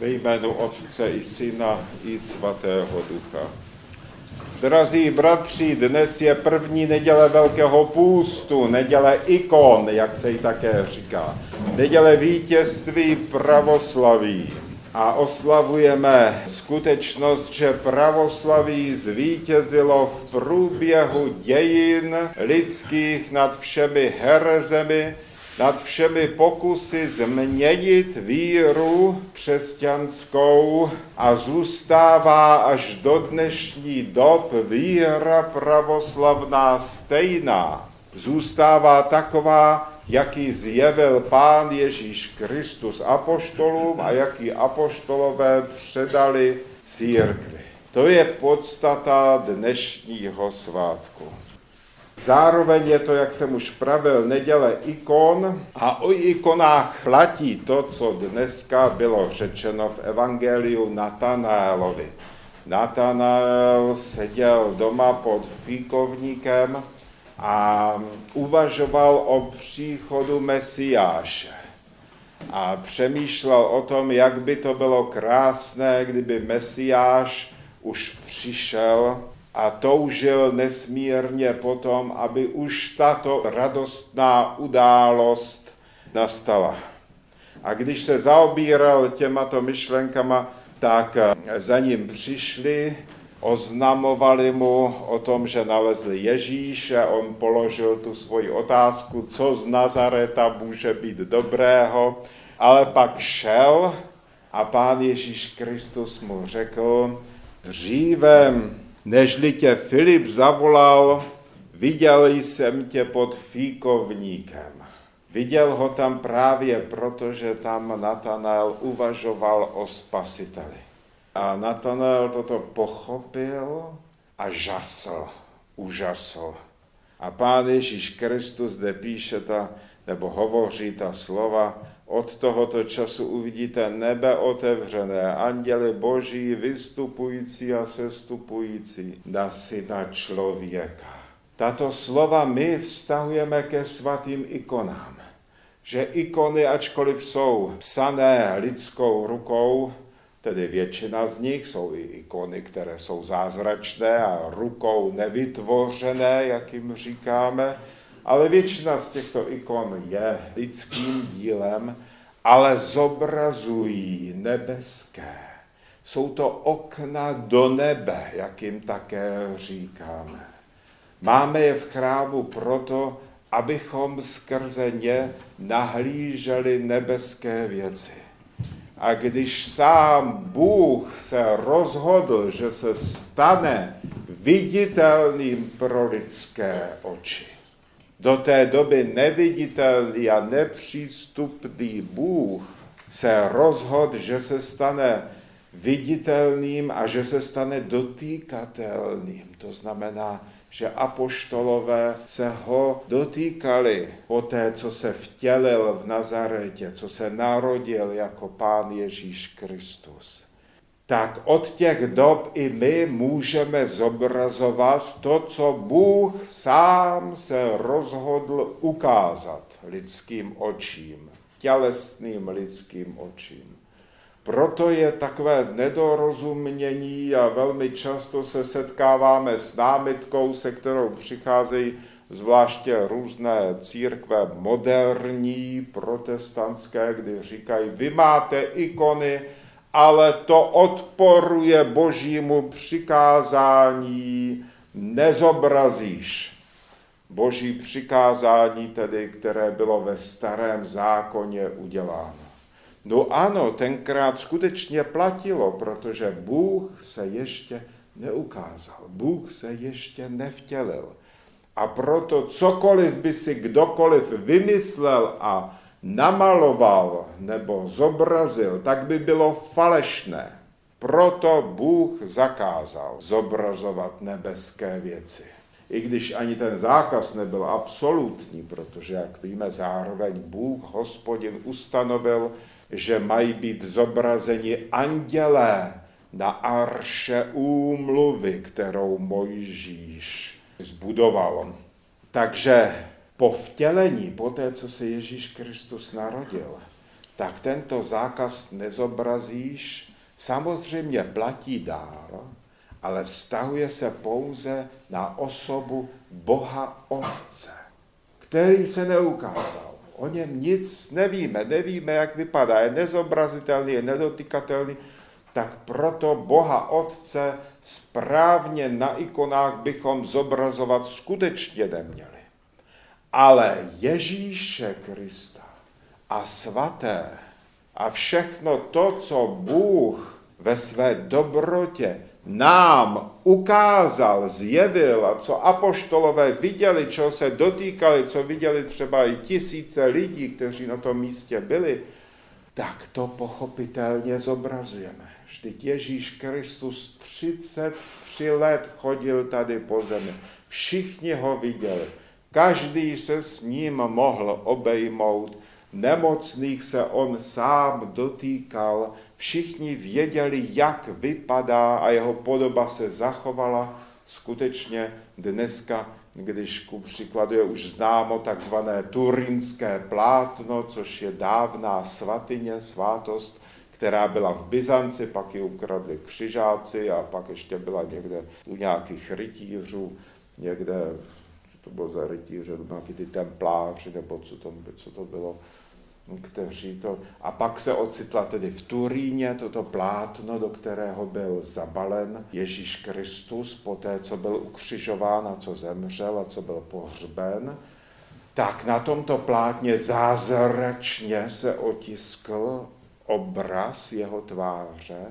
Ve jménu Otce i Syna i Svatého Ducha. Drazí bratři, dnes je první neděle Velkého půstu, neděle ikon, jak se jí také říká. Neděle vítězství pravoslaví. A oslavujeme skutečnost, že pravoslaví zvítězilo v průběhu dějin lidských nad všemi herezemi, nad všemi pokusy změnit víru křesťanskou a zůstává až do dnešní dob víra pravoslavná stejná. Zůstává taková, jaký zjevil pán Ježíš Kristus apoštolům a jaký apoštolové předali církvi. To je podstata dnešního svátku. Zároveň je to, jak jsem už pravil, neděle ikon a o ikonách platí to, co dneska bylo řečeno v Evangeliu Natanaelovi. Natanael seděl doma pod fíkovníkem a uvažoval o příchodu Mesiáše. A přemýšlel o tom, jak by to bylo krásné, kdyby Mesiáš už přišel a toužil nesmírně potom, aby už tato radostná událost nastala. A když se zaobíral těmato myšlenkama, tak za ním přišli, oznamovali mu o tom, že nalezli Ježíše, on položil tu svoji otázku, co z Nazareta může být dobrého, ale pak šel a pán Ježíš Kristus mu řekl, dřívem Nežli tě Filip zavolal, viděl jsem tě pod fíkovníkem. Viděl ho tam právě proto, že tam Natanael uvažoval o spasiteli. A Natanael toto pochopil a žasl, užasl. A pán Ježíš Kristus zde píše ta, nebo hovoří ta slova, od tohoto času uvidíte nebe otevřené, anděly boží vystupující a sestupující na syna člověka. Tato slova my vztahujeme ke svatým ikonám. Že ikony, ačkoliv jsou psané lidskou rukou, tedy většina z nich jsou i ikony, které jsou zázračné a rukou nevytvořené, jak jim říkáme, ale většina z těchto ikon je lidským dílem, ale zobrazují nebeské. Jsou to okna do nebe, jak jim také říkáme. Máme je v chrámu proto, abychom skrze ně nahlíželi nebeské věci. A když sám Bůh se rozhodl, že se stane viditelným pro lidské oči, do té doby neviditelný a nepřístupný Bůh se rozhodl, že se stane viditelným a že se stane dotýkatelným. To znamená, že apoštolové se ho dotýkali po té, co se vtělil v Nazaretě, co se narodil jako pán Ježíš Kristus tak od těch dob i my můžeme zobrazovat to, co Bůh sám se rozhodl ukázat lidským očím, tělesným lidským očím. Proto je takové nedorozumění a velmi často se setkáváme s námitkou, se kterou přicházejí zvláště různé církve moderní, protestantské, kdy říkají, vy máte ikony, ale to odporuje božímu přikázání, nezobrazíš. Boží přikázání tedy, které bylo ve starém zákoně uděláno. No ano, tenkrát skutečně platilo, protože Bůh se ještě neukázal, Bůh se ještě nevtělil. A proto cokoliv by si kdokoliv vymyslel a namaloval nebo zobrazil, tak by bylo falešné. Proto Bůh zakázal zobrazovat nebeské věci. I když ani ten zákaz nebyl absolutní, protože, jak víme, zároveň Bůh, hospodin, ustanovil, že mají být zobrazeni andělé na arše úmluvy, kterou Mojžíš zbudoval. Takže po vtělení, po té, co se Ježíš Kristus narodil, tak tento zákaz nezobrazíš. Samozřejmě platí dál, ale vztahuje se pouze na osobu Boha Otce, který se neukázal. O něm nic nevíme, nevíme, jak vypadá, je nezobrazitelný, je nedotykatelný, tak proto Boha Otce správně na ikonách bychom zobrazovat skutečně neměli. Ale Ježíše Krista a svaté a všechno to, co Bůh ve své dobrotě nám ukázal, zjevil a co apoštolové viděli, čeho se dotýkali, co viděli třeba i tisíce lidí, kteří na tom místě byli, tak to pochopitelně zobrazujeme. Vždyť Ježíš Kristus 33 let chodil tady po zemi. Všichni ho viděli. Každý se s ním mohl obejmout. Nemocných se on sám dotýkal. Všichni věděli, jak vypadá a jeho podoba se zachovala. Skutečně dneska, když ku příkladu je už známo takzvané turinské plátno, což je dávná svatyně, svátost, která byla v Byzanci, pak ji ukradli křižáci a pak ještě byla někde u nějakých rytířů, někde, to bylo za rytíře, nějaký ty templáři, nebo co to, co to bylo, kteří to... A pak se ocitla tedy v Turíně toto plátno, do kterého byl zabalen Ježíš Kristus, po té, co byl ukřižován a co zemřel a co byl pohřben. Tak na tomto plátně zázračně se otiskl obraz jeho tváře.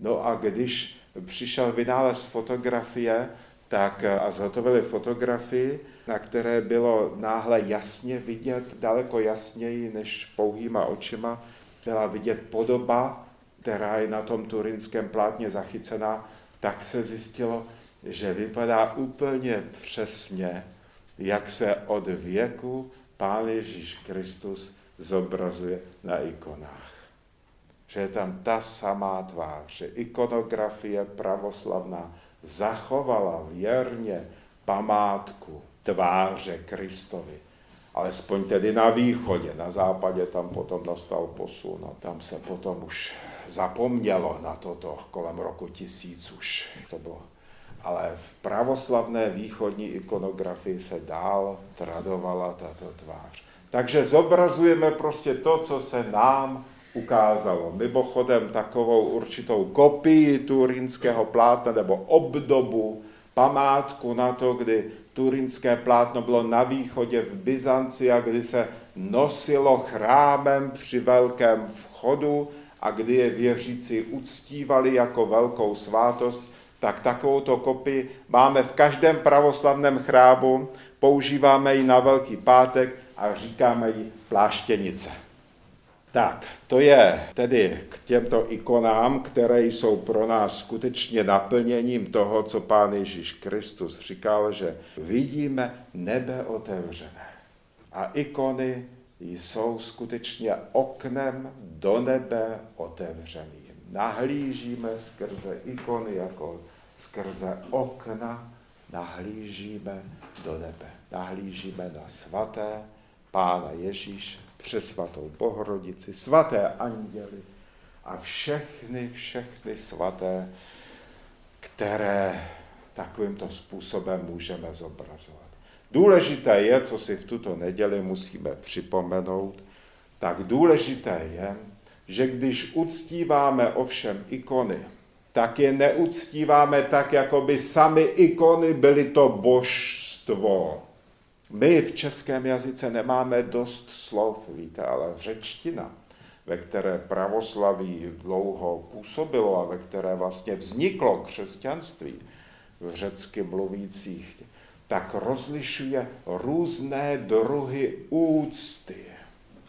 No a když přišel vynález fotografie, tak a zhotovili fotografii, na které bylo náhle jasně vidět, daleko jasněji než pouhýma očima, byla vidět podoba, která je na tom turinském plátně zachycená, tak se zjistilo, že vypadá úplně přesně, jak se od věku Pán Ježíš Kristus zobrazuje na ikonách. Že je tam ta samá tvář, že ikonografie pravoslavná zachovala věrně památku tváře Kristovi. Alespoň tedy na východě, na západě tam potom nastal posun a tam se potom už zapomnělo na toto kolem roku tisíc už to bylo. Ale v pravoslavné východní ikonografii se dál tradovala tato tvář. Takže zobrazujeme prostě to, co se nám ukázalo. Mimochodem takovou určitou kopii turínského plátna nebo obdobu, památku na to, kdy turínské plátno bylo na východě v Byzanci a kdy se nosilo chrámem při velkém vchodu a kdy je věřící uctívali jako velkou svátost, tak takovouto kopii máme v každém pravoslavném chrámu, používáme ji na Velký pátek a říkáme ji pláštěnice. Tak, to je tedy k těmto ikonám, které jsou pro nás skutečně naplněním toho, co Pán Ježíš Kristus říkal, že vidíme nebe otevřené. A ikony jsou skutečně oknem do nebe otevřeným. Nahlížíme skrze ikony jako skrze okna, nahlížíme do nebe. Nahlížíme na svaté Pána Ježíše přes svatou Bohorodici, svaté anděly a všechny, všechny svaté, které takovýmto způsobem můžeme zobrazovat. Důležité je, co si v tuto neděli musíme připomenout, tak důležité je, že když uctíváme ovšem ikony, tak je neuctíváme tak, jako by sami ikony byly to božstvo. My v českém jazyce nemáme dost slov, víte, ale řečtina, ve které pravoslaví dlouho působilo a ve které vlastně vzniklo křesťanství v řecky mluvících, tak rozlišuje různé druhy úcty.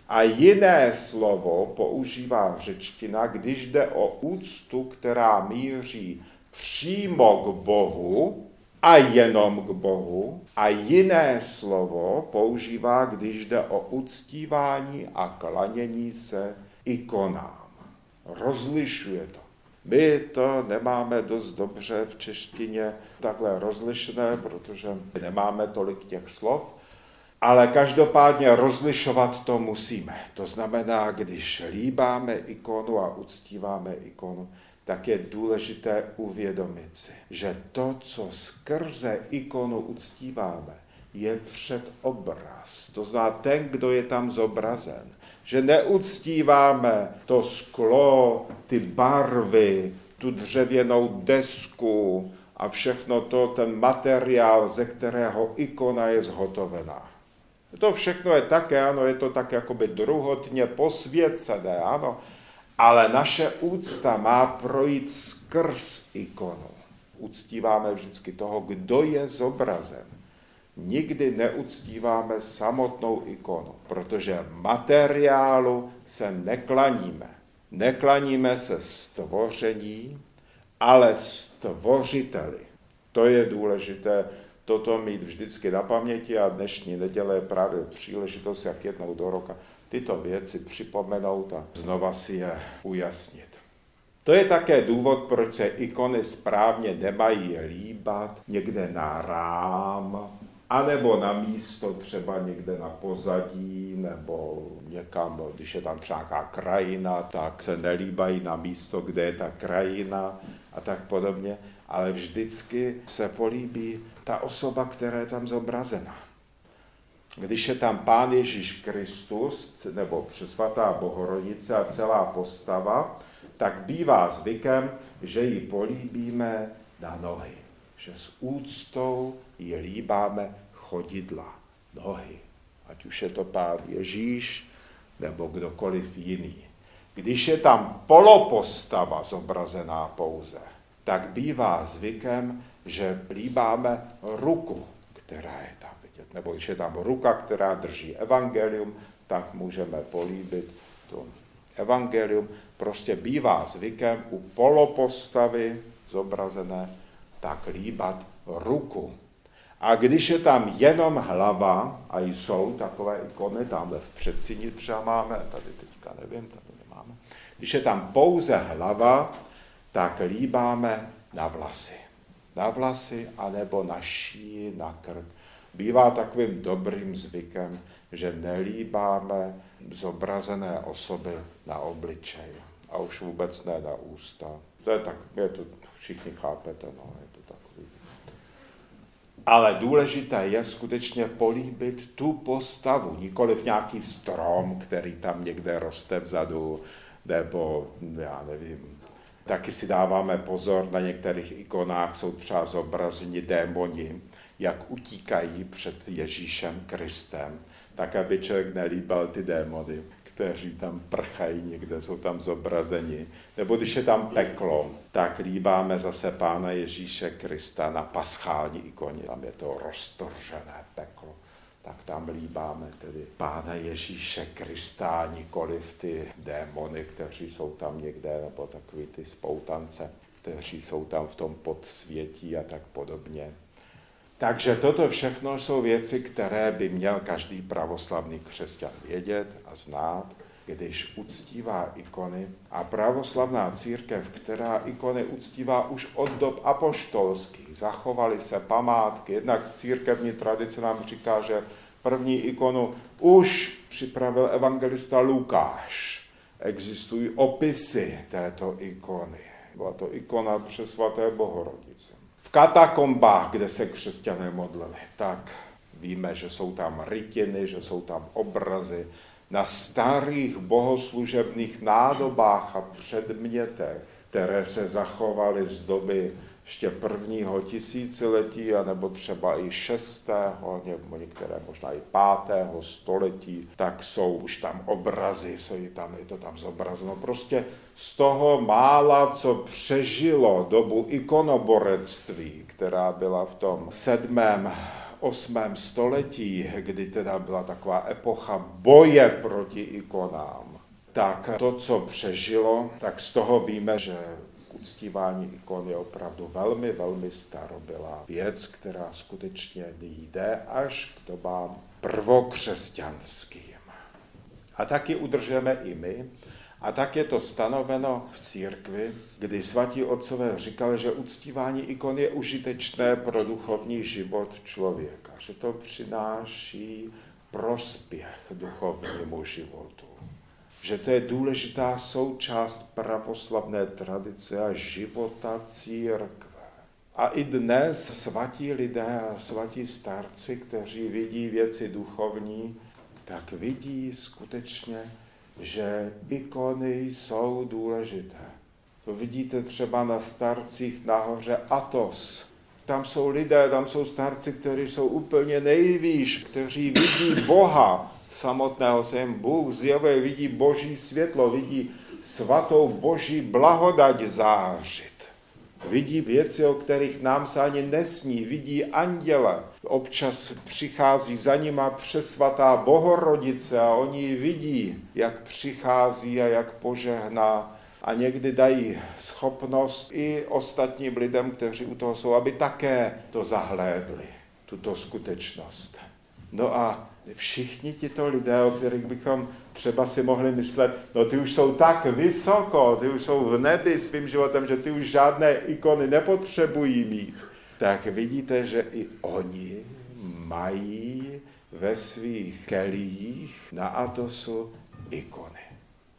A jiné slovo používá řečtina, když jde o úctu, která míří přímo k Bohu, a jenom k Bohu a jiné slovo používá, když jde o uctívání a klanění se ikonám. Rozlišuje to. My to nemáme dost dobře v češtině takhle rozlišné, protože nemáme tolik těch slov. Ale každopádně rozlišovat to musíme. To znamená, když líbáme ikonu a uctíváme ikonu, tak je důležité uvědomit si, že to, co skrze ikonu uctíváme, je před obraz. To zná ten, kdo je tam zobrazen. Že neuctíváme to sklo, ty barvy, tu dřevěnou desku a všechno to, ten materiál, ze kterého ikona je zhotovená. To všechno je také, ano, je to tak jakoby druhotně posvěcené, ano, ale naše úcta má projít skrz ikonu. Uctíváme vždycky toho, kdo je zobrazen. Nikdy neuctíváme samotnou ikonu, protože materiálu se neklaníme. Neklaníme se stvoření, ale stvořiteli. To je důležité toto mít vždycky na paměti a dnešní neděle je právě příležitost, jak jednou do roka tyto věci připomenout a znova si je ujasnit. To je také důvod, proč se ikony správně nemají líbat někde na rám, anebo na místo třeba někde na pozadí, nebo někam, když je tam třeba nějaká krajina, tak se nelíbají na místo, kde je ta krajina a tak podobně, ale vždycky se políbí ta osoba, která je tam zobrazena. Když je tam Pán Ježíš Kristus, nebo přesvatá Bohorodice a celá postava, tak bývá zvykem, že ji políbíme na nohy. Že s úctou ji líbáme chodidla, nohy. Ať už je to Pán Ježíš, nebo kdokoliv jiný. Když je tam polopostava zobrazená pouze, tak bývá zvykem, že líbáme ruku, která je tam. Nebo když je tam ruka, která drží evangelium, tak můžeme políbit to evangelium. Prostě bývá zvykem u polopostavy zobrazené tak líbat ruku. A když je tam jenom hlava, a jsou takové ikony, tamhle v předsíni třeba máme, tady teďka nevím, tady nemáme. Když je tam pouze hlava, tak líbáme na vlasy. Na vlasy, anebo na šíji, na krk. Bývá takovým dobrým zvykem, že nelíbáme zobrazené osoby na obličej. A už vůbec ne na ústa. To je tak, je to, všichni chápete, no, je to takový. Ale důležité je skutečně políbit tu postavu, nikoliv nějaký strom, který tam někde roste vzadu, nebo já nevím, Taky si dáváme pozor, na některých ikonách jsou třeba zobrazeni démoni, jak utíkají před Ježíšem Kristem, tak aby člověk nelíbal ty démony, kteří tam prchají, někde jsou tam zobrazeni. Nebo když je tam peklo, tak líbáme zase Pána Ježíše Krista na paschální ikoně. Tam je to roztržené peklo tak tam líbáme tedy Pána Ježíše Krista, nikoliv ty démony, kteří jsou tam někde, nebo takový ty spoutance, kteří jsou tam v tom podsvětí a tak podobně. Takže toto všechno jsou věci, které by měl každý pravoslavný křesťan vědět a znát když uctívá ikony a pravoslavná církev, která ikony uctívá už od dob apoštolských, zachovaly se památky, jednak církevní tradice nám říká, že první ikonu už připravil evangelista Lukáš. Existují opisy této ikony. Byla to ikona přes svaté Bohorodice. Katakombách, kde se křesťané modlili, tak víme, že jsou tam rytiny, že jsou tam obrazy, na starých bohoslužebných nádobách a předmětech, které se zachovaly z doby ještě prvního tisíciletí, anebo třeba i šestého, nebo některé možná i pátého století, tak jsou už tam obrazy, jsou tam, je to tam zobrazeno. Prostě z toho mála, co přežilo dobu ikonoborectví, která byla v tom sedmém 8. století, kdy teda byla taková epocha boje proti ikonám, tak to, co přežilo, tak z toho víme, že uctívání ikon je opravdu velmi, velmi starobylá věc, která skutečně jde až k dobám prvokřesťanským. A taky udržeme i my, a tak je to stanoveno v církvi, kdy svatí otcové říkali, že uctívání ikon je užitečné pro duchovní život člověka, že to přináší prospěch duchovnímu životu. Že to je důležitá součást pravoslavné tradice a života církve. A i dnes svatí lidé a svatí starci, kteří vidí věci duchovní, tak vidí skutečně, že ikony jsou důležité. To vidíte třeba na starcích nahoře Atos. Tam jsou lidé, tam jsou starci, kteří jsou úplně nejvýš, kteří vidí Boha samotného, se jim Bůh zjevuje, vidí boží světlo, vidí svatou boží blahodať zářit. Vidí věci, o kterých nám se ani nesní, vidí anděle. Občas přichází za nima přesvatá bohorodice a oni vidí, jak přichází a jak požehná a někdy dají schopnost i ostatním lidem, kteří u toho jsou, aby také to zahlédli, tuto skutečnost. No a všichni tito lidé, o kterých bychom třeba si mohli myslet, no ty už jsou tak vysoko, ty už jsou v nebi svým životem, že ty už žádné ikony nepotřebují mít. Tak vidíte, že i oni mají ve svých kelích na Atosu ikony.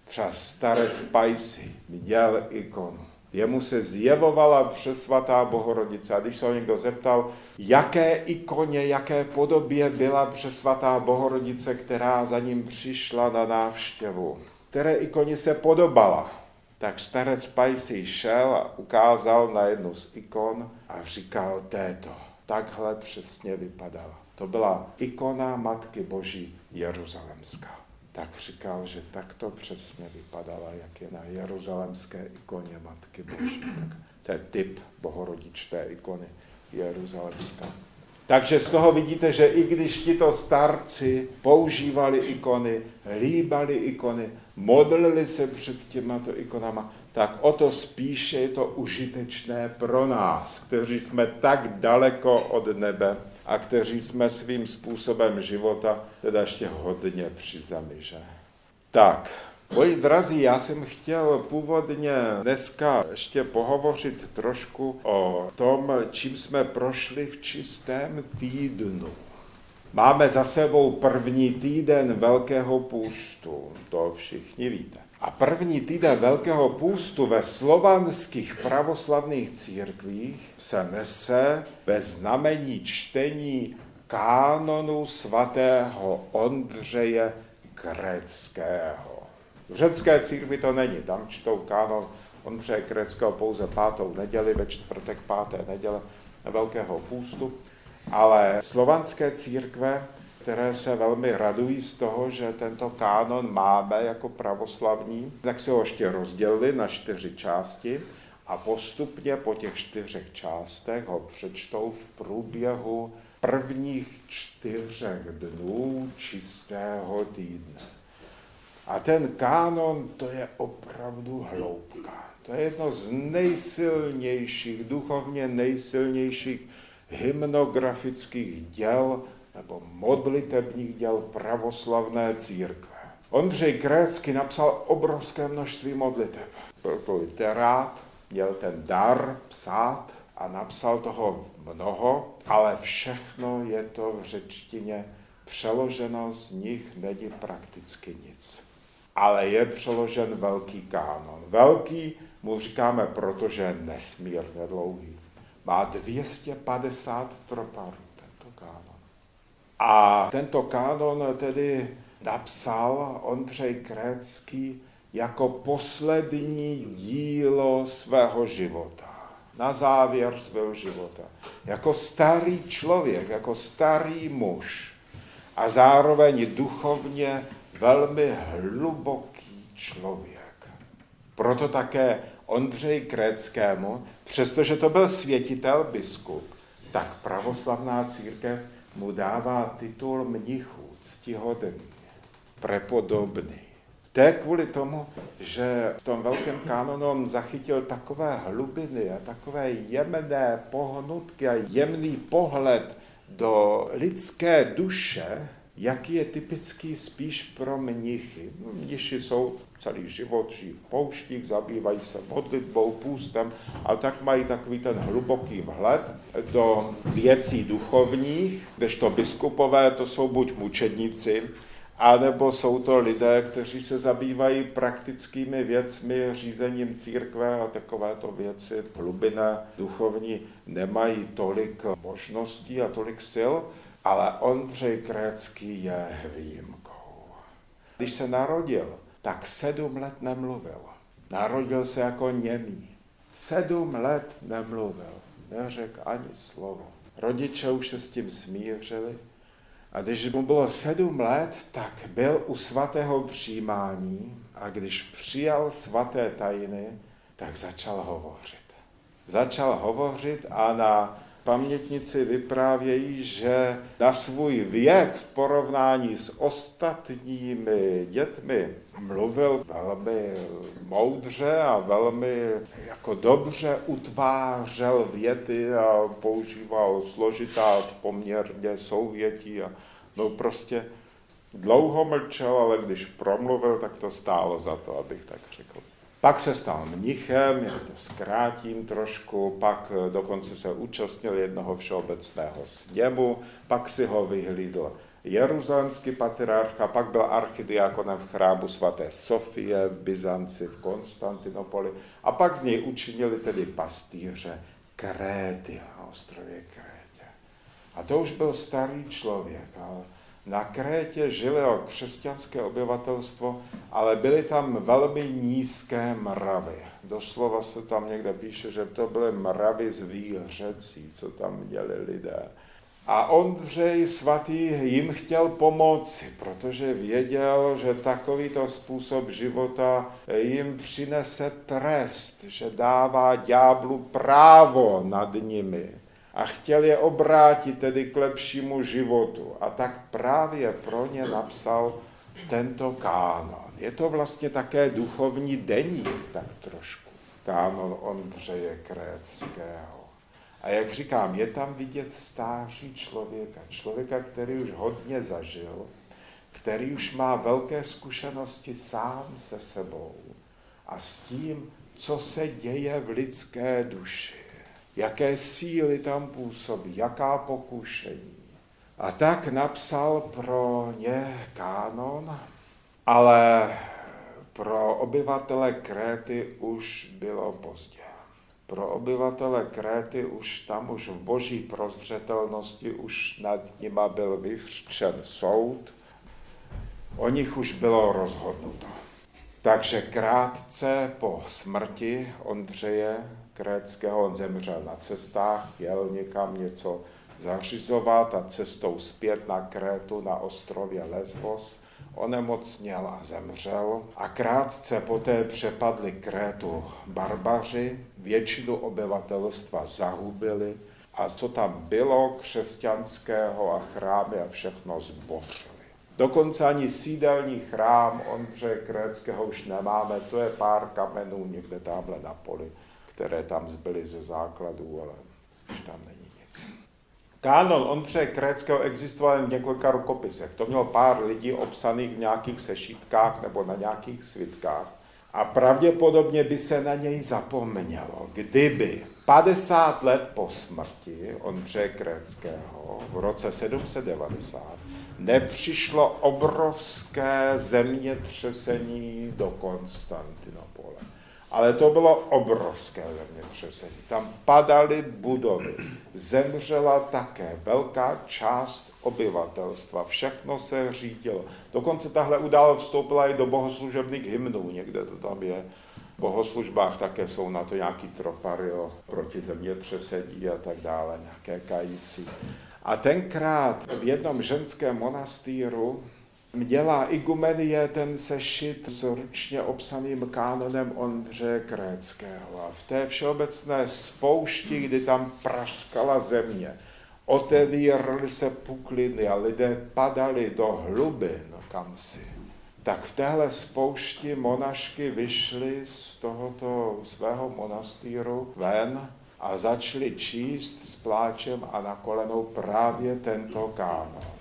Třeba starec Pajsi měl ikonu. Jemu se zjevovala přesvatá bohorodice. A když se ho někdo zeptal, jaké ikoně, jaké podobě byla přesvatá bohorodice, která za ním přišla na návštěvu, které ikoně se podobala, tak starec Pajsi šel a ukázal na jednu z ikon a říkal této. Takhle přesně vypadala. To byla ikona Matky Boží Jeruzalemská tak říkal, že takto přesně vypadala, jak je na jeruzalemské ikoně Matky Boží. Tak to je typ bohorodičné ikony jeruzalemská. Takže z toho vidíte, že i když tito starci používali ikony, líbali ikony, modlili se před těmato ikonama, tak o to spíše je to užitečné pro nás, kteří jsme tak daleko od nebe, a kteří jsme svým způsobem života teda ještě hodně při zemi, že? Tak, Moji drazí, já jsem chtěl původně dneska ještě pohovořit trošku o tom, čím jsme prošli v čistém týdnu. Máme za sebou první týden Velkého půstu, to všichni víte. A první týden Velkého půstu ve slovanských pravoslavných církvích se nese ve znamení čtení kánonu svatého Ondřeje Kreckého. V řecké církvi to není, tam čtou kánon Ondřeje Kreckého pouze pátou neděli, ve čtvrtek páté neděle Velkého půstu, ale slovanské církve které se velmi radují z toho, že tento kánon máme jako pravoslavní, tak se ho ještě rozdělili na čtyři části a postupně po těch čtyřech částech ho přečtou v průběhu prvních čtyřech dnů čistého týdne. A ten kánon to je opravdu hloubka. To je jedno z nejsilnějších, duchovně nejsilnějších hymnografických děl nebo modlitebních děl pravoslavné církve. Ondřej Krécky napsal obrovské množství modliteb. Byl to literát, měl ten dar psát a napsal toho mnoho, ale všechno je to v řečtině přeloženo, z nich není prakticky nic. Ale je přeložen velký kánon. Velký mu říkáme, protože je nesmírně dlouhý. Má 250 troparů. A tento kánon tedy napsal Ondřej Krécký jako poslední dílo svého života. Na závěr svého života. Jako starý člověk, jako starý muž. A zároveň duchovně velmi hluboký člověk. Proto také Ondřej Kréckému, přestože to byl světitel biskup, tak pravoslavná církev mu dává titul mnichu, ctihodný, prepodobný. To je kvůli tomu, že v tom velkém kanonu on zachytil takové hlubiny a takové jemné pohnutky a jemný pohled do lidské duše, jaký je typický spíš pro mnichy. Mniši jsou celý život žijí v pouštích, zabývají se modlitbou, půstem, ale tak mají takový ten hluboký vhled do věcí duchovních, kdežto biskupové to jsou buď mučedníci, anebo jsou to lidé, kteří se zabývají praktickými věcmi, řízením církve a takovéto věci hlubiné duchovní nemají tolik možností a tolik sil, ale Ondřej Krécký je výjimkou. Když se narodil, tak sedm let nemluvil. Narodil se jako němý. Sedm let nemluvil, neřekl ani slovo. Rodiče už se s tím smířili, a když mu bylo sedm let, tak byl u svatého přijímání a když přijal svaté tajiny, tak začal hovořit. Začal hovořit a na pamětnici vyprávějí, že na svůj věk v porovnání s ostatními dětmi mluvil velmi moudře a velmi jako dobře utvářel věty a používal složitá poměrně souvětí a no prostě dlouho mlčel, ale když promluvil, tak to stálo za to, abych tak řekl. Pak se stal mnichem, já to zkrátím trošku, pak eh, dokonce se účastnil jednoho všeobecného sněmu, pak si ho vyhlídl jeruzalemský patriarcha, pak byl archidiakonem v chrámu svaté Sofie v Byzanci, v Konstantinopoli a pak z něj učinili tedy pastýře Kréty na ostrově Krétě. A to už byl starý člověk, ale na Krétě žilo křesťanské obyvatelstvo, ale byly tam velmi nízké mravy. Doslova se tam někde píše, že to byly mravy zvířecí, co tam měli lidé. A Ondřej svatý jim chtěl pomoci, protože věděl, že takovýto způsob života jim přinese trest, že dává ďáblu právo nad nimi a chtěl je obrátit tedy k lepšímu životu. A tak právě pro ně napsal tento kánon. Je to vlastně také duchovní deník, tak trošku. Kánon Ondřeje Kréckého. A jak říkám, je tam vidět stáří člověka, člověka, který už hodně zažil, který už má velké zkušenosti sám se sebou a s tím, co se děje v lidské duši jaké síly tam působí, jaká pokušení. A tak napsal pro ně kánon, ale pro obyvatele Kréty už bylo pozdě. Pro obyvatele Kréty už tam už v boží prozřetelnosti už nad nima byl vyřčen soud, o nich už bylo rozhodnuto. Takže krátce po smrti Ondřeje Kréckého, on zemřel na cestách, jel někam něco zařizovat a cestou zpět na Krétu na ostrově Lesbos. Onemocněl a zemřel. A krátce poté přepadli Krétu barbaři, většinu obyvatelstva zahubili. A co tam bylo křesťanského a chrámy a všechno zbořili. Dokonce ani sídelní chrám Ondřeje Kréckého už nemáme, to je pár kamenů někde tamhle na poli které tam zbyly ze základů, ale už tam není nic. Kánon Ondřeje Kréckého existoval v několika rukopisech. To mělo pár lidí obsaných v nějakých sešítkách nebo na nějakých svitkách. A pravděpodobně by se na něj zapomnělo, kdyby 50 let po smrti Ondřeje Kréckého v roce 790 nepřišlo obrovské zemětřesení do Konstantinopole. Ale to bylo obrovské zemětřesení. Tam padaly budovy, zemřela také velká část obyvatelstva, všechno se řídilo. Dokonce tahle událost vstoupila i do bohoslužebných hymnů, někde to tam je. V bohoslužbách také jsou na to nějaký tropario proti zemětřesení a tak dále, nějaké kající. A tenkrát v jednom ženském monastýru Měla igumenie ten sešit s ručně obsaným kánonem Ondře Kréckého. A v té všeobecné spoušti, kdy tam praskala země, otevíraly se pukliny a lidé padali do hlubin kamsi, tak v téhle spoušti monašky vyšly z tohoto svého monastýru ven a začali číst s pláčem a na kolenou právě tento kánon.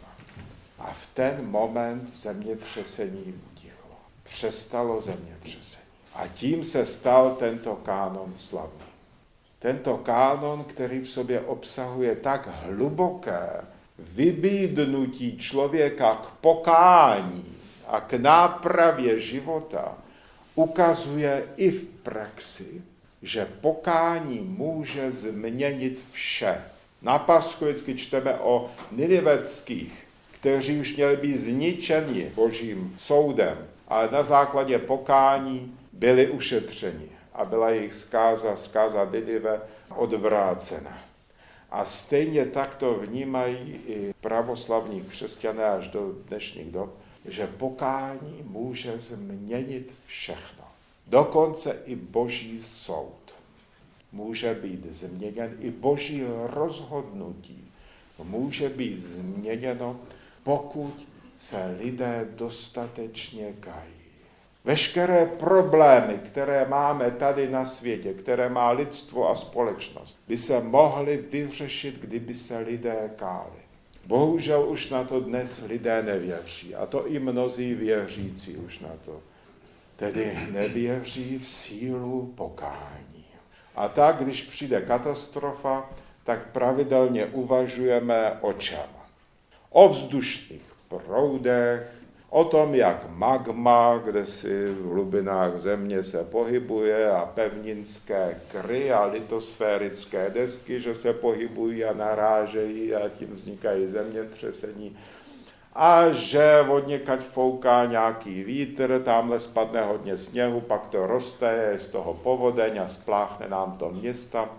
A v ten moment zemětřesení utichlo. Přestalo zemětřesení. A tím se stal tento kánon slavný. Tento kánon, který v sobě obsahuje tak hluboké vybídnutí člověka k pokání a k nápravě života, ukazuje i v praxi, že pokání může změnit vše. Na Paschu vždycky čteme o Niniveckých, kteří už měli být zničeni božím soudem, ale na základě pokání byli ušetřeni a byla jejich zkáza, zkáza Ninive odvrácena. A stejně tak to vnímají i pravoslavní křesťané až do dnešních dob, že pokání může změnit všechno. Dokonce i boží soud může být změněn, i boží rozhodnutí může být změněno, pokud se lidé dostatečně kají. Veškeré problémy, které máme tady na světě, které má lidstvo a společnost, by se mohly vyřešit, kdyby se lidé káli. Bohužel už na to dnes lidé nevěří. A to i mnozí věřící už na to. Tedy nevěří v sílu pokání. A tak, když přijde katastrofa, tak pravidelně uvažujeme o čem? O vzdušných proudech, o tom, jak magma, kde si v hlubinách země se pohybuje a pevninské kry a litosférické desky, že se pohybují a narážejí a tím vznikají zemětřesení. A že od někaď fouká nějaký vítr, tamhle spadne hodně sněhu, pak to roste, je z toho povodeň a spláchne nám to města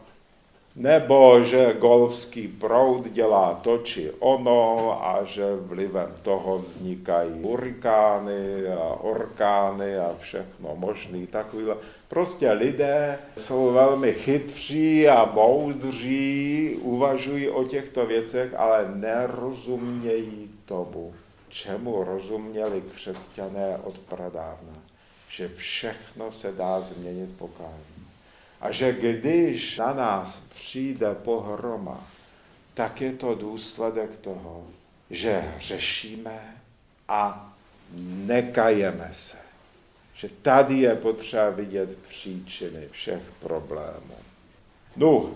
nebo že golfský proud dělá to či ono a že vlivem toho vznikají hurikány a orkány a všechno možný takovýhle. Prostě lidé jsou velmi chytří a moudří, uvažují o těchto věcech, ale nerozumějí tomu, čemu rozuměli křesťané od pradávna, že všechno se dá změnit pokání. A že když na nás přijde pohroma, tak je to důsledek toho, že řešíme a nekajeme se. Že tady je potřeba vidět příčiny všech problémů. No,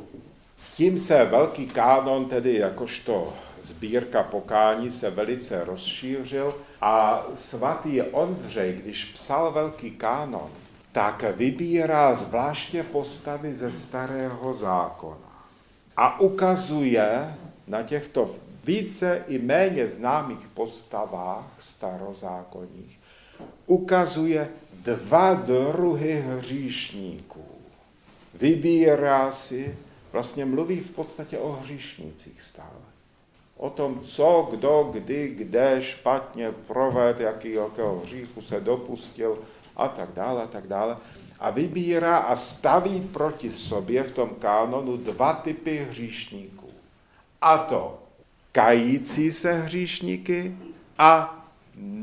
tím se velký kánon, tedy jakožto sbírka pokání, se velice rozšířil a svatý Ondřej, když psal velký kánon, tak vybírá zvláště postavy ze starého zákona a ukazuje na těchto více i méně známých postavách starozákonních, ukazuje dva druhy hříšníků. Vybírá si, vlastně mluví v podstatě o hříšnících stále. O tom, co, kdo, kdy, kde špatně proved, jaký, jakého hříchu se dopustil, a tak dále a tak dále. A vybírá a staví proti sobě v tom kánonu dva typy hříšníků. A to kající se hříšníky a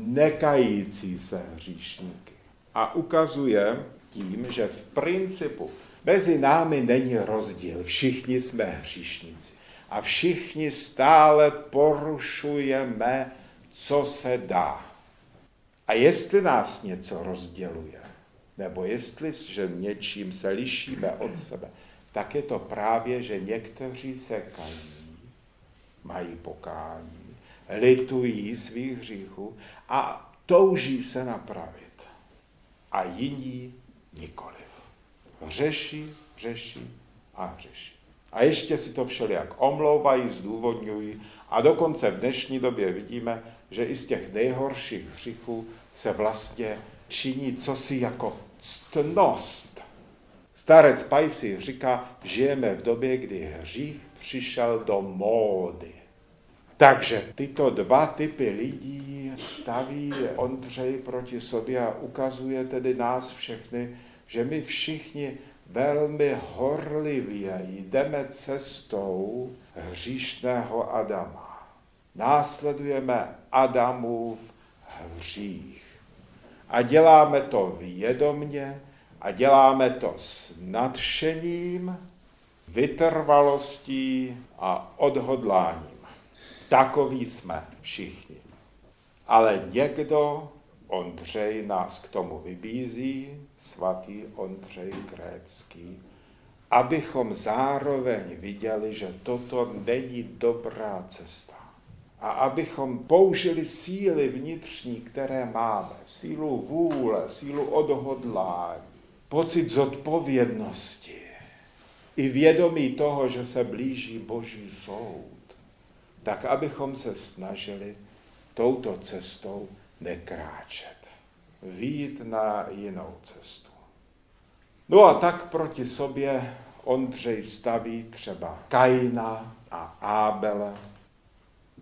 nekající se hříšníky. A ukazuje tím, že v principu mezi námi není rozdíl. Všichni jsme hříšníci. A všichni stále porušujeme, co se dá. A jestli nás něco rozděluje, nebo jestli, že něčím se lišíme od sebe, tak je to právě, že někteří se kají, mají pokání, litují svých hříchů a touží se napravit. A jiní nikoliv. Hřeší, hřeší a hřeší. A ještě si to všelijak omlouvají, zdůvodňují a dokonce v dnešní době vidíme, že i z těch nejhorších hříchů se vlastně činí cosi jako ctnost. Starec Pajsi říká, žijeme v době, kdy hřích přišel do módy. Takže tyto dva typy lidí staví Ondřej proti sobě a ukazuje tedy nás všechny, že my všichni velmi horlivě jdeme cestou hříšného Adama. Následujeme Adamův hřích. A děláme to vědomně a děláme to s nadšením, vytrvalostí a odhodláním. Takoví jsme všichni. Ale někdo, Ondřej, nás k tomu vybízí, svatý Ondřej Krécký, abychom zároveň viděli, že toto není dobrá cesta. A abychom použili síly vnitřní, které máme, sílu vůle, sílu odhodlání, pocit zodpovědnosti i vědomí toho, že se blíží Boží soud, tak abychom se snažili touto cestou nekráčet. Výjít na jinou cestu. No a tak proti sobě Ondřej staví třeba Kaina a Ábele.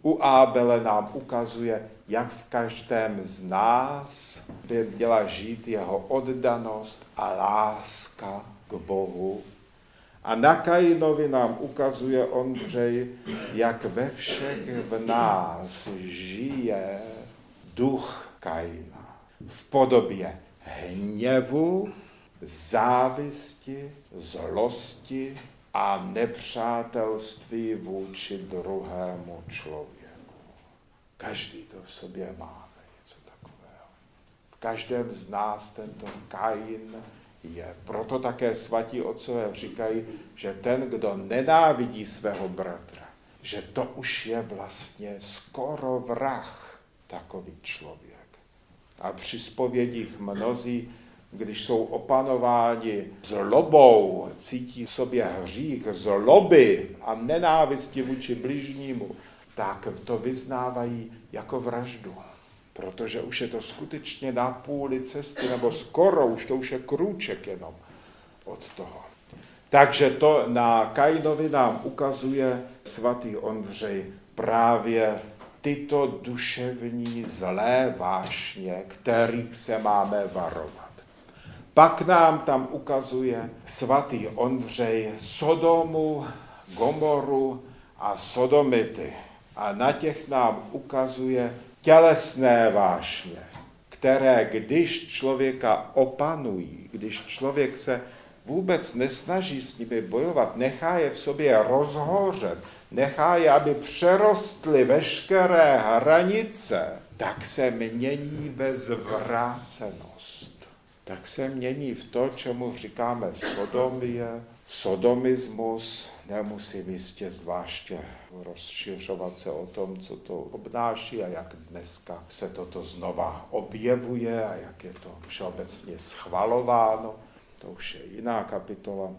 U Ábele nám ukazuje, jak v každém z nás by měla žít jeho oddanost a láska k Bohu. A na Kainovi nám ukazuje Ondřej, jak ve všech v nás žije duch Kaina v podobě hněvu, závisti, zlosti a nepřátelství vůči druhému člověku. Každý to v sobě máme, něco takového. V každém z nás tento Kain je. Proto také svatí otcové říkají, že ten, kdo nenávidí svého bratra, že to už je vlastně skoro vrah takový člověk. A při spovědích mnozí když jsou opanováni zlobou, cítí sobě hřích, zloby a nenávisti vůči bližnímu, tak to vyznávají jako vraždu. Protože už je to skutečně na půli cesty, nebo skoro, už to už je krůček jenom od toho. Takže to na Kainovi nám ukazuje svatý Ondřej právě tyto duševní zlé vášně, kterých se máme varovat. Pak nám tam ukazuje svatý Ondřej Sodomu, Gomoru a Sodomity. A na těch nám ukazuje tělesné vášně, které když člověka opanují, když člověk se vůbec nesnaží s nimi bojovat, nechá je v sobě rozhořet, nechá je, aby přerostly veškeré hranice, tak se mění ve zvrácenost tak se mění v to, čemu říkáme sodomie, sodomismus, nemusím jistě zvláště rozšiřovat se o tom, co to obnáší a jak dneska se toto znova objevuje a jak je to všeobecně schvalováno. To už je jiná kapitola.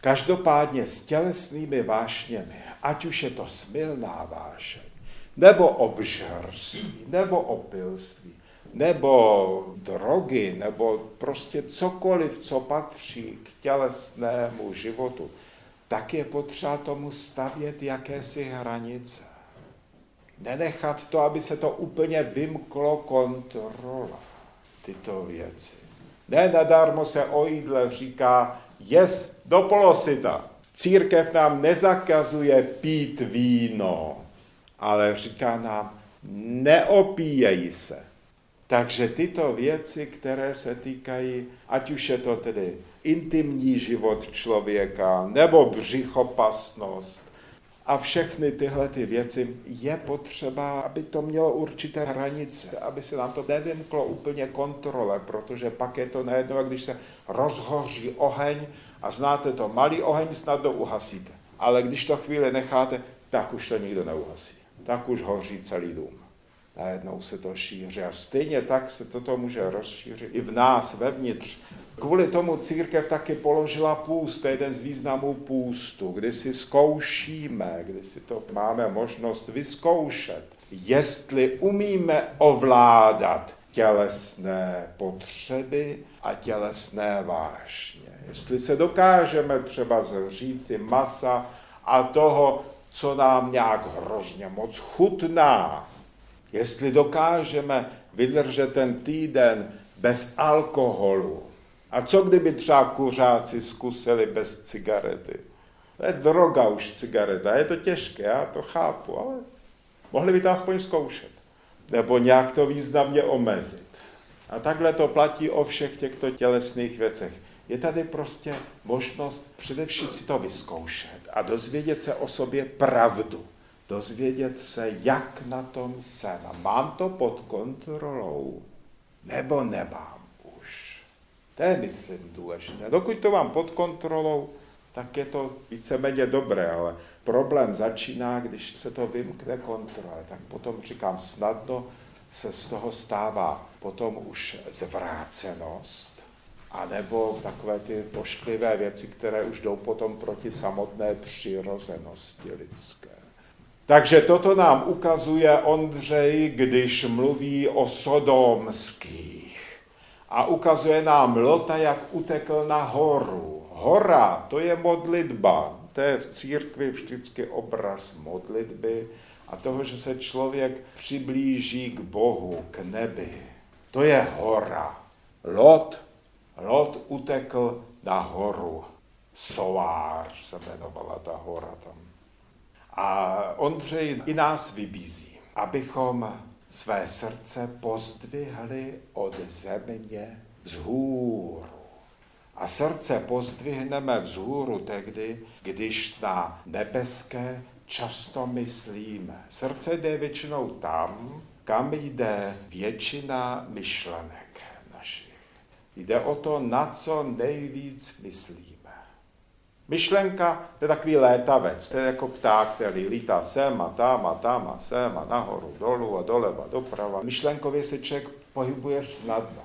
Každopádně s tělesnými vášněmi, ať už je to smilná vášeň, nebo obžerství, nebo opilství, nebo drogy, nebo prostě cokoliv, co patří k tělesnému životu, tak je potřeba tomu stavět jakési hranice. Nenechat to, aby se to úplně vymklo kontrola, tyto věci. Ne nadarmo se o jídle říká, jes do polosita. Církev nám nezakazuje pít víno, ale říká nám, neopíjej se. Takže tyto věci, které se týkají, ať už je to tedy intimní život člověka, nebo břichopasnost, a všechny tyhle ty věci je potřeba, aby to mělo určité hranice, aby se nám to nevymklo úplně kontrole, protože pak je to najednou, když se rozhoří oheň a znáte to, malý oheň snadno uhasíte, ale když to chvíli necháte, tak už to nikdo neuhasí. Tak už hoří celý dům najednou se to šíří. A stejně tak se toto může rozšířit i v nás, vevnitř. Kvůli tomu církev taky položila půst, to je jeden z významů půstu, kdy si zkoušíme, kdy si to máme možnost vyzkoušet, jestli umíme ovládat tělesné potřeby a tělesné vášně. Jestli se dokážeme třeba zříci masa a toho, co nám nějak hrozně moc chutná, Jestli dokážeme vydržet ten týden bez alkoholu. A co kdyby třeba kuřáci zkusili bez cigarety? To je droga už cigareta, je to těžké, já to chápu, ale mohli by to aspoň zkoušet. Nebo nějak to významně omezit. A takhle to platí o všech těchto tělesných věcech. Je tady prostě možnost především si to vyzkoušet a dozvědět se o sobě pravdu. Dozvědět se, jak na tom jsem. Mám to pod kontrolou, nebo nemám už. To je, myslím, důležité. Dokud to mám pod kontrolou, tak je to víceméně dobré, ale problém začíná, když se to vymkne kontrole, tak potom říkám, snadno se z toho stává potom už zvrácenost, anebo takové ty pošklivé věci, které už jdou potom proti samotné přirozenosti lidské. Takže toto nám ukazuje Ondřej, když mluví o sodomských. A ukazuje nám Lota, jak utekl na horu. Hora, to je modlitba. To je v církvi vždycky obraz modlitby a toho, že se člověk přiblíží k Bohu, k nebi. To je hora. Lot, Lot utekl na horu. Solár se jmenovala ta hora tam. A Ondřej i nás vybízí, abychom své srdce pozdvihli od země vzhůru. A srdce pozdvihneme vzhůru tehdy, když na nebeské často myslíme. Srdce jde většinou tam, kam jde většina myšlenek našich. Jde o to, na co nejvíc myslíme. Myšlenka to je takový létavec, to je jako pták, který lítá sem a tam a tam a sem a nahoru, dolů a doleva, doprava. Myšlenkově se člověk pohybuje snadno.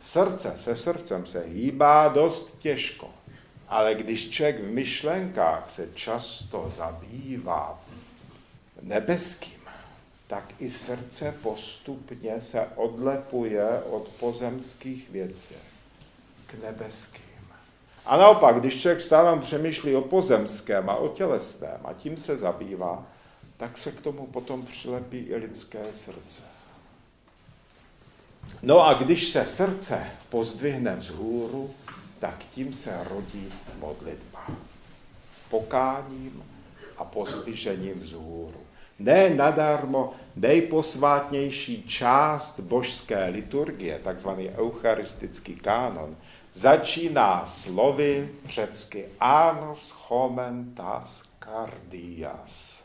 Srdce se srdcem se hýbá dost těžko. Ale když člověk v myšlenkách se často zabývá nebeským, tak i srdce postupně se odlepuje od pozemských věcí k nebeským. A naopak, když člověk stále přemýšlí o pozemském a o tělesném a tím se zabývá, tak se k tomu potom přilepí i lidské srdce. No a když se srdce pozdvihne vzhůru, tak tím se rodí modlitba. Pokáním a pozdvižením vzhůru. Ne nadarmo nejposvátnější část božské liturgie, takzvaný eucharistický kánon, začíná slovy řecky anos chomentas cardias.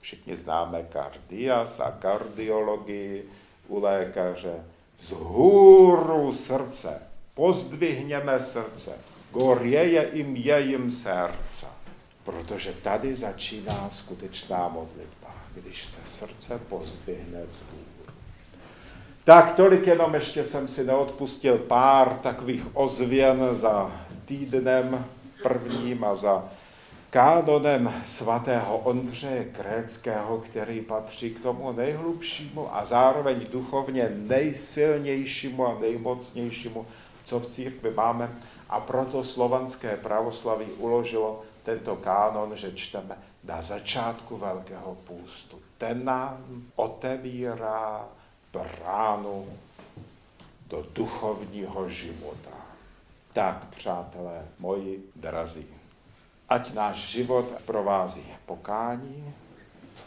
Všichni známe cardias a kardiologii u lékaře. Vzhůru srdce, pozdvihněme srdce, gorěje im jejím srdce. Protože tady začíná skutečná modlitba, když se srdce pozdvihne vzhůru. Tak tolik jenom ještě jsem si neodpustil pár takových ozvěn za týdnem prvním a za kánonem svatého Ondřeje Kréckého, který patří k tomu nejhlubšímu a zároveň duchovně nejsilnějšímu a nejmocnějšímu, co v církvi máme. A proto slovanské pravoslaví uložilo tento kánon, že čteme na začátku Velkého půstu. Ten nám otevírá bránu do duchovního života. Tak, přátelé moji drazí, ať náš život provází pokání,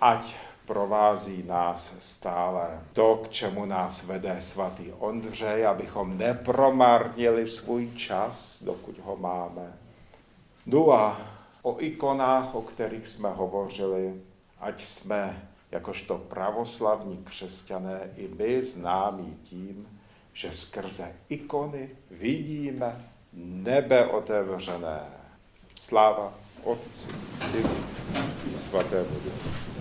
ať provází nás stále to, k čemu nás vede svatý Ondřej, abychom nepromarnili svůj čas, dokud ho máme. No a o ikonách, o kterých jsme hovořili, ať jsme jakožto pravoslavní křesťané i my známí tím, že skrze ikony vidíme nebe otevřené. Sláva Otci, Synu i Svatému Duchu.